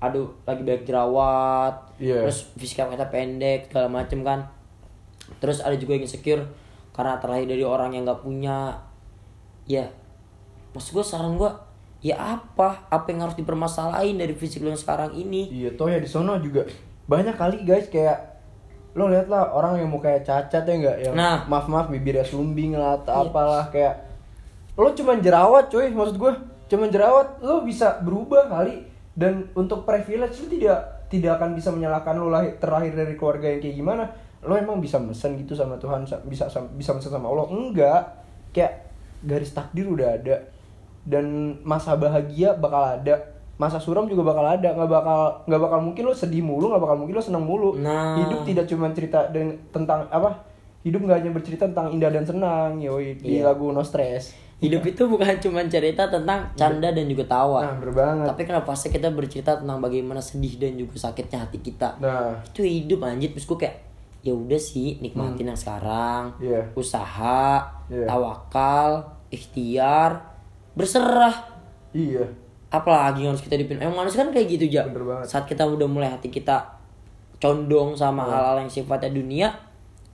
aduh lagi banyak jerawat Iya. terus fisik kita pendek segala macem kan. Terus ada juga yang insecure karena terlahir dari orang yang nggak punya ya maksud gue saran gue ya apa? Apa yang harus dipermasalahin dari fisik lo yang sekarang ini? Iya, toh ya di sono juga banyak kali guys kayak lo liat lah orang yang mau kayak cacat ya enggak yang Nah. maaf maaf bibirnya sumbing lah atau apalah kayak lo cuman jerawat cuy maksud gue cuman jerawat lo bisa berubah kali. Dan untuk privilege lo tidak tidak akan bisa menyalahkan lo lahir, terlahir dari keluarga yang kayak gimana. Lo emang bisa mesen gitu sama Tuhan sa- bisa bisa mesen sama Allah. Enggak. Kayak garis takdir udah ada dan masa bahagia bakal ada. Masa suram juga bakal ada. Nggak bakal nggak bakal mungkin lo sedih mulu nggak bakal mungkin lo senang mulu. Nah. hidup tidak cuma cerita dan tentang apa hidup nggak hanya bercerita tentang indah dan senang yoi di Iya. lagu No Stress. Hidup itu bukan cuma cerita tentang canda dan juga tawa. Nah bener banget. Tapi kenapa sih kita bercerita tentang bagaimana sedih dan juga sakitnya hati kita? Nah. Itu hidup anjir. Terus gue kayak ya udah sih nikmatin yang sekarang. Iya. usaha Iya. tawakal ikhtiar berserah. Iya. Apalagi yang harus kita dipin emang manusia kan kayak gitu aja Bener banget. saat kita udah mulai hati kita condong sama hal-hal yang sifatnya dunia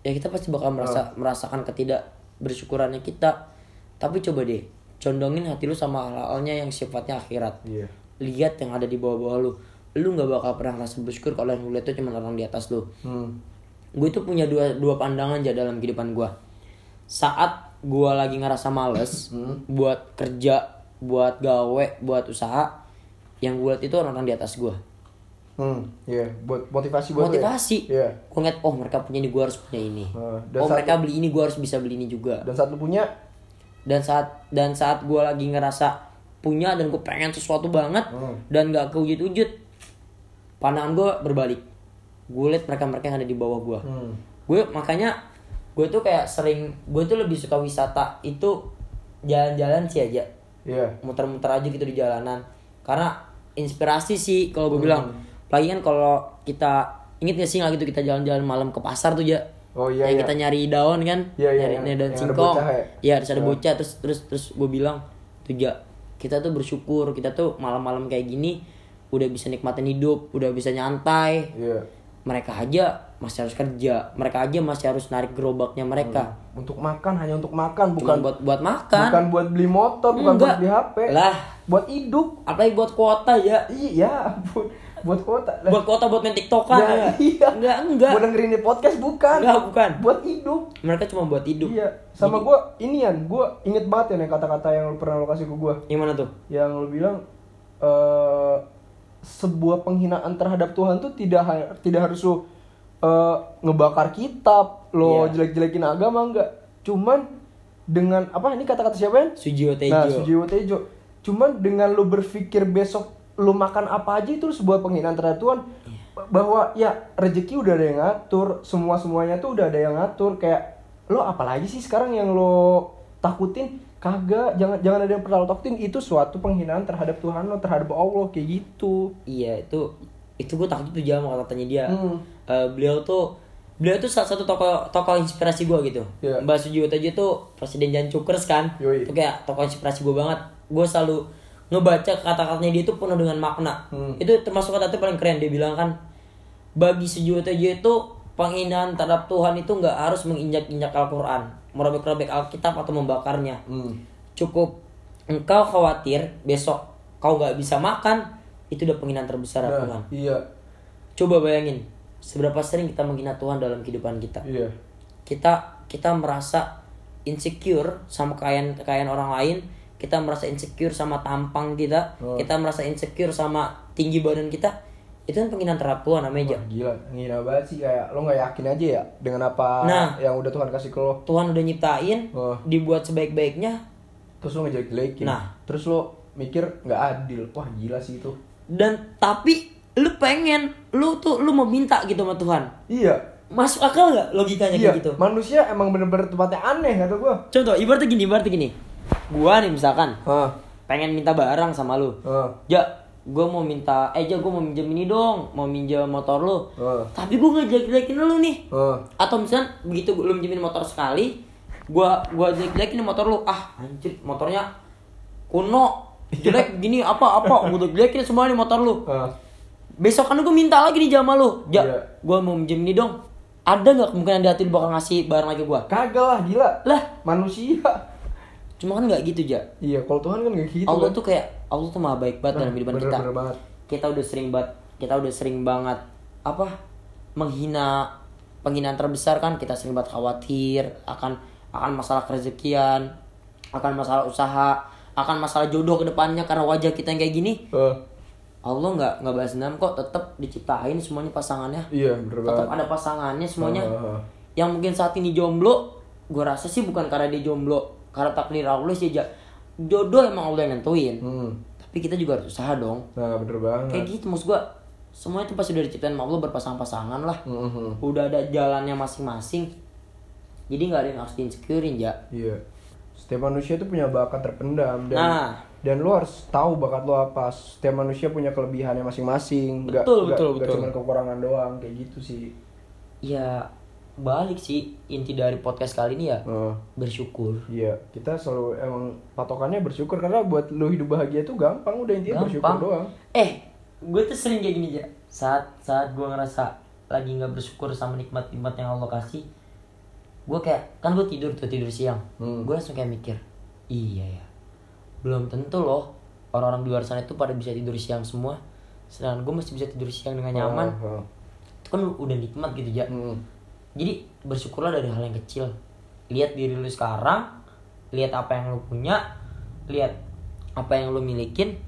ya kita pasti bakal merasa merasakan ketidak bersyukurannya kita. Tapi coba deh condongin hati lu sama hal-halnya yang sifatnya akhirat. Iya. Lihat yang ada di bawah-bawah lu. Lu nggak bakal pernah ngerasa bersyukur kalau yang lu lihat tuh cuma orang di atas lu. Hmm. gue tuh punya dua dua pandangan aja dalam kehidupan gue saat gue lagi ngerasa males buat kerja buat gawe buat usaha yang gue liat itu orang-orang di atas gue Hmm, iya, buat motivasi buat ya? motivasi. Iya. gue ngeliat oh mereka punya ini gue harus punya ini. Dan oh saat- mereka beli ini gue harus bisa beli ini juga. Dan saat lu punya, dan saat dan saat gue lagi ngerasa punya dan gue pengen sesuatu banget Hmm. dan gak kewujud-wujud pandangan gue berbalik. Gue liat mereka mereka yang ada di bawah gue hmm, gue makanya gue tuh kayak sering gue tuh lebih suka wisata itu jalan-jalan sih aja. Iya, muter-muter aja gitu di jalanan. Karena inspirasi sih kalau Hmm. gue bilang. Apalagi kan kalau kita inget gak sih nggak gitu kita jalan-jalan malam ke pasar tuh ya Oh, iya, Kayak iya. kita nyari daun kan? Iya, iya, nyari, yang- nyari daun yang ada singkong. bocah ya? Iya, terus ada bocah. Terus terus terus gue bilang tuh ja kita tuh bersyukur kita tuh malam-malam kayak gini udah bisa nikmatin hidup udah bisa nyantai. Iya. mereka aja masih harus kerja mereka aja masih harus narik gerobaknya mereka Untuk makan hanya untuk makan, bukan bukan buat buat makan bukan buat beli motor, bukan Enggak. buat beli HP. lah Buat hidup. apalagi buat kuota ya Iya, ampun. buat kota. Lah, buat kuota buat main tiktokan Ya, ya iya. enggak enggak Buat dengerin di podcast bukan. enggak bukan Buat hidup. mereka cuma buat hidup Iya, sama gua inian, gua inget banget ya nih kata-kata yang lu pernah lu kasih ke gua. gimana tuh Yang lu bilang eh sebuah penghinaan terhadap Tuhan tuh tidak tidak harus lu eh, ngebakar kitab, lo Iya. jelek-jelekin agama enggak. Cuman dengan apa ini kata-kata siapa ya? Sujiwo Tejo Nah, Sujiwo Tejo. Cuman dengan lu berpikir besok lu makan apa aja itu sebuah penghinaan terhadap Tuhan. Bahwa ya rezeki udah ada yang ngatur, semua semuanya tuh udah ada yang ngatur. Kayak lo apalagi sih sekarang yang lo takutin? Kagak, jangan jangan ada yang pernah lo takutin. Itu suatu penghinaan terhadap Tuhan lo, terhadap Allah kayak gitu. iya itu itu gue takut tuh jam katanya dia Hmm. Eh, beliau tuh beliau tuh salah satu tokoh tokoh inspirasi gue gitu. Iya. Mbak Sujiwo Tejo tuh presiden Jan Cukers kan? Yoi. itu kayak tokoh inspirasi gue banget. Gue selalu ngebaca kata-katanya dia tuh penuh dengan makna. Hmm. itu termasuk kata itu paling keren. Dia bilang kan bagi Sujiwo Tejo itu penghinaan terhadap Tuhan itu nggak harus menginjak-injak Al-Quran merobek-robek Alkitab atau membakarnya. Hmm. cukup engkau khawatir besok kau nggak bisa makan itu udah penghinaan terbesar Nah, Tuhan. iya, coba bayangin seberapa sering kita menghina Tuhan dalam kehidupan kita iya. kita kita merasa insecure sama kekayaan kekayaan orang lain kita merasa insecure sama tampang kita Oh. kita merasa insecure sama tinggi badan kita itu kan penghinaan terhadap Tuhan namanya Wah, gila, ngina banget sih kayak lo nggak yakin aja ya dengan apa Nah. yang udah Tuhan kasih ke lo. Tuhan udah nyiptain Oh. dibuat sebaik-baiknya Terus lo ngejelek-jelekin. Nah. terus lo mikir nggak adil. Wah, gila sih itu. dan tapi lu pengen lu tuh lu mau minta gitu sama Tuhan. Iya. masuk akal nggak logikanya Iya, kayak gitu? manusia emang bener-bener tempatnya aneh kata gua. contoh ibaratnya gini ibaratnya gini. Gua nih misalkan Ah, pengen minta barang sama lu. Ah, ja gua mau minta eh ja gua mau minjem ini dong mau minjem motor lu. Ah, tapi gua nggak jelek-jelekin lu nih. Ah. atau misalnya begitu lu minjemin motor sekali gua gua jelek-jelekin motor lu. Ah anjir motornya kuno jelek gini apa apa. Gua jelekin semua nih motor lu. Besok kan gue minta lagi nih sama lu ja Iya. gue mau minjem ini dong ada nggak kemungkinan di hati lu bakal ngasih barang lagi gue Kagak lah, gila. lah Manusia. cuma kan nggak gitu ja Iya, kalau Tuhan kan nggak gitu. Allah kan. tuh kayak Allah tuh maha baik banget dalam kehidupan kita banget. kita udah sering banget kita udah sering banget apa menghina penghinaan terbesar kan kita sering banget khawatir akan akan masalah kerezekian akan masalah usaha akan masalah jodoh ke depannya karena wajah kita yang kayak gini Ah, Allah nggak nggak balas dendam kok tetap diciptain semuanya pasangannya iya, bener tetap ada pasangannya semuanya ah. yang mungkin saat ini jomblo gue rasa sih bukan karena dia jomblo karena takdir Allah sih aja jodoh emang Allah yang nentuin Hmm. tapi kita juga harus usaha dong Nah, bener banget. kayak gitu maksud gue semuanya itu pasti udah diciptain sama Allah berpasang-pasangan lah Mhm. udah ada jalannya masing-masing jadi nggak ada yang harus diinsecurein ya Iya. Setiap manusia itu punya bakat terpendam dan Nah. Dan lo harus tahu bakat lo apa. Setiap manusia punya kelebihannya masing-masing. Nggak- Betul, nggak- betul, nggak betul. cuma kekurangan doang kayak gitu sih. ya balik sih inti dari podcast kali ini ya Oh, bersyukur iya, kita selalu emang patokannya bersyukur karena buat lo hidup bahagia itu gampang udah intinya bersyukur gampang doang. eh gue tuh sering kayak gini aja saat saat gue ngerasa lagi nggak bersyukur sama nikmat nikmat yang Allah kasih gue kayak kan gue tidur tuh tidur siang Hmm. gue langsung kayak mikir iya ya belum tentu loh orang-orang di luar sana itu pada bisa tidur siang semua sedangkan gue masih bisa tidur siang dengan nyaman Oh, oh. itu kan udah nikmat gitu ya Hmm. jadi bersyukurlah dari hal yang kecil lihat diri lu sekarang lihat apa yang lu punya lihat apa yang lu milikin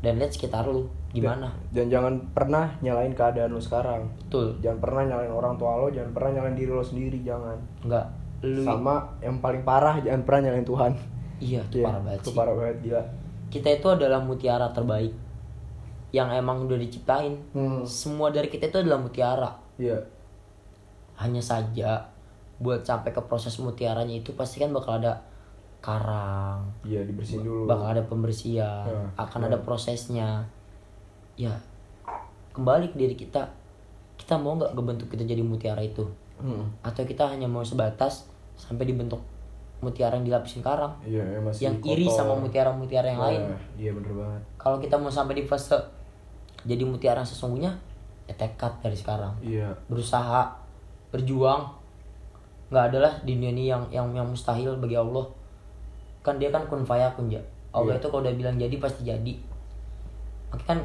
dan lihat sekitar lu gimana Dan jangan pernah nyalain keadaan lu sekarang. betul Jangan pernah nyalain orang tua lo, jangan pernah nyalain diri lo sendiri, jangan. enggak lu Sama yang paling parah jangan pernah nyalain Tuhan. Iya itu Iya, parah banget itu sih parah banget gila. kita itu adalah mutiara terbaik yang emang udah diciptain Hmm. semua dari kita itu adalah mutiara Iya. hanya saja buat sampai ke proses mutiaranya itu pasti kan bakal ada karang Iya, dibersihin dulu. bakal ada pembersihan Ya, akan ada prosesnya ya kembali ke diri kita kita mau nggak kebentuk kita jadi mutiara itu Hmm. atau kita hanya mau sebatas sampai dibentuk mutiara yang dilapisin karang Iya, yang masih yang iri kotor. sama mutiara-mutiara yang lain Nah, Iya, bener banget. kalau kita mau sampai di fase jadi mutiara yang sesungguhnya ya tekad dari sekarang Iya. berusaha berjuang nggak adalah di dunia ini yang yang yang mustahil bagi Allah kan dia kan kun fayakun ya Allah Iya. itu kalau udah bilang jadi pasti jadi makanya kan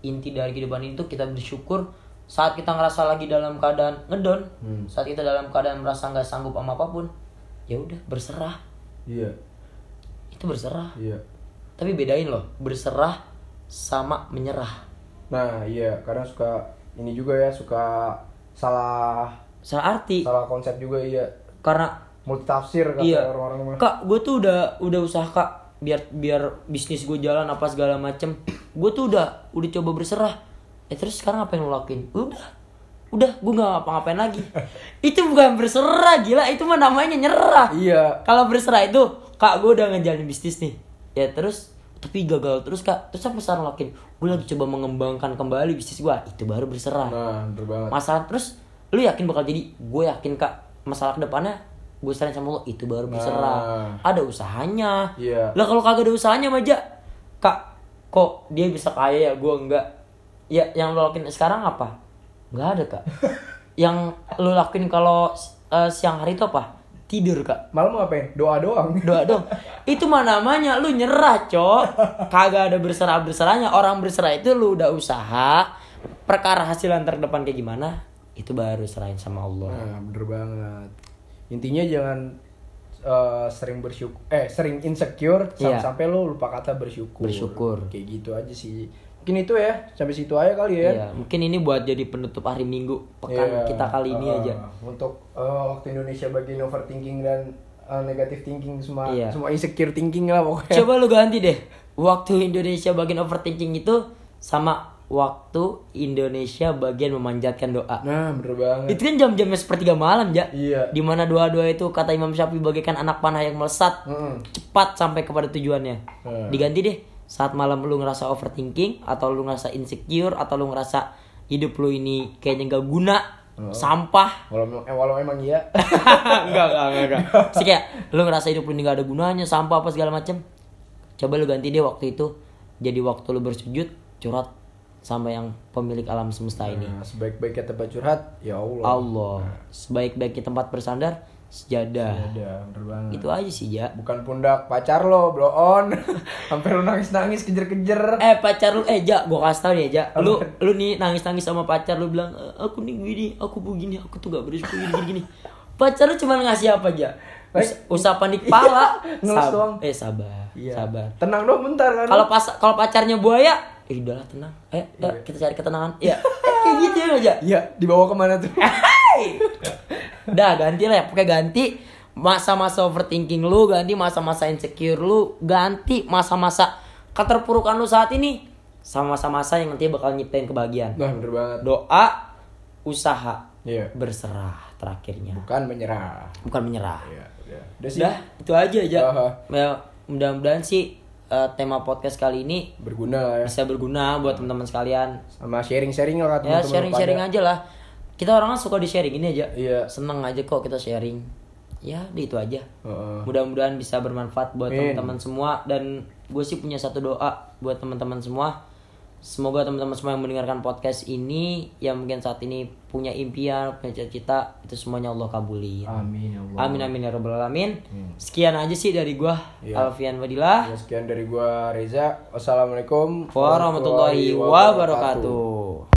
inti dari kehidupan itu kita bersyukur saat kita ngerasa lagi dalam keadaan ngedon Hmm. saat kita dalam keadaan merasa nggak sanggup sama apa pun ya udah berserah Iya. itu berserah Iya. tapi bedain loh berserah sama menyerah Nah, iya, kadang suka ini juga ya, suka salah salah arti salah konsep juga iya. karena Multitafsir kata Iya. orang-orang mah. Kak, gue tuh udah udah usaha kak biar biar bisnis gue jalan apa segala macem. Gue tuh udah udah coba berserah. Eh terus sekarang apa yang lo lakuin? Udah, udah gue nggak ngapa-ngapain lagi. itu bukan berserah gila, itu mah namanya nyerah. Iya. Kalau berserah itu, kak gue udah ngejalanin bisnis nih. Ya terus tapi gagal terus kak. Terus apa sekarang lakuin? Gue lagi coba mengembangkan kembali bisnis gue. Itu baru berserah Nah, bener banget. masalah terus lu yakin bakal jadi gue yakin kak masalah ke depannya gue serahin sama lo itu baru berserah Nah. ada usahanya Iya. lah kalau kagak ada usahanya aja kak kok dia bisa kaya ya gue enggak ya yang lo lakuin sekarang apa nggak ada kak yang lo lakuin kalau eh, siang hari itu apa tidur kak Malam ngapain? Doa doang. doa dong itu mah namanya lu nyerah cok kagak ada berserah berserahnya orang berserah itu lu udah usaha perkara hasil yang terdepan kayak gimana itu baru serahin sama Allah Nah, bener banget. Intinya jangan eh, sering bersyukur eh sering insecure Iya. sampai sampai lo lupa kata bersyukur. Bersyukur. Kayak gitu aja sih. Mungkin itu ya, sampai situ aja kali ya. Iya, mungkin ini buat jadi penutup hari Minggu pekan Iya. kita kali ini Eh, aja. Untuk eh, waktu Indonesia bagian overthinking dan eh, negative thinking semua Iya. semua insecure thinking lah pokoknya. Coba lu ganti deh. Waktu Indonesia bagian overthinking itu sama waktu Indonesia bagian memanjatkan doa. Nah, bener banget. Itu kan jam-jamnya sepertiga malam, ya. Iya. Di mana doa-doa itu kata Imam Syafi'i bagaikan anak panah yang melesat Mm-mm. cepat sampai kepada tujuannya. Hmm. Diganti deh. Saat malam lu ngerasa overthinking atau lu ngerasa insecure atau lu ngerasa hidup lu ini kayaknya gak guna, sampah. Walau, eh, walau emang iya. enggak, enggak, enggak, enggak. Terus kayak lu ngerasa hidup lu ini gak ada gunanya, sampah apa segala macem Coba lu ganti deh waktu itu jadi waktu lu bersujud curhat sama yang pemilik alam semesta ini. Nah, sebaik-baiknya tempat curhat, ya Allah. Allah. Sebaik-baiknya tempat bersandar sejadah. Ada, bener banget. Itu aja sih, Ja. Bukan pundak pacar lo, blow on. Sampai lu nangis-nangis kejer-kejer. Eh pacar lu eh Ja, gua kasih tau nih ya, Ja. Lu lu nih nangis-nangis sama pacar lu bilang, "Eh, "Aku nih gini, aku begini, aku tuh gak bersyukur gini gini." gini." Pacar lu cuma ngasih apa aja? Us- usapan di kepala. Ngelus Sab- doang. Eh sabar, Iya. sabar. Tenang dong bentar kan. Kalau pas kalau pacarnya buaya, eh udahlah tenang. Eh, ya, kita cari ketenangan. Iya. Kayak gitu ya, Ja. Iya, dibawa ke mana tuh? Udah ganti lah ya, pokoknya ganti masa-masa overthinking lu, ganti masa-masa insecure lu, ganti masa-masa keterpurukan lu saat ini sama masa-masa yang nanti bakal nyiptain kebahagiaan. Nah, bener banget. Doa, usaha, Iya. berserah terakhirnya. Bukan menyerah. Bukan menyerah. Iya, iya. Udah sih. Udah, itu aja aja. Aha. Ya, mudah-mudahan sih eh, tema podcast kali ini Berguna lah ya. bisa berguna buat teman-teman sekalian. Sama sharing-sharing lah Ya, sharing-sharing aja lah. Kita orang kan suka di sharing ini aja. Iya. Seneng aja kok kita sharing. Ya, udah itu aja. Heeh. Mudah-mudahan bisa bermanfaat buat teman-teman semua dan gue sih punya satu doa buat teman-teman semua. Semoga teman-teman semua yang mendengarkan podcast ini yang mungkin saat ini punya impian, punya cita-cita, itu semuanya Allah kabulin. Amin ya Allah. Amin amin ya rabbal alamin. Sekian aja sih dari gua Iya. Alfian Fadilah. Ya, sekian dari gua Reza. Wassalamualaikum Warahmatullahi wabarakatuh.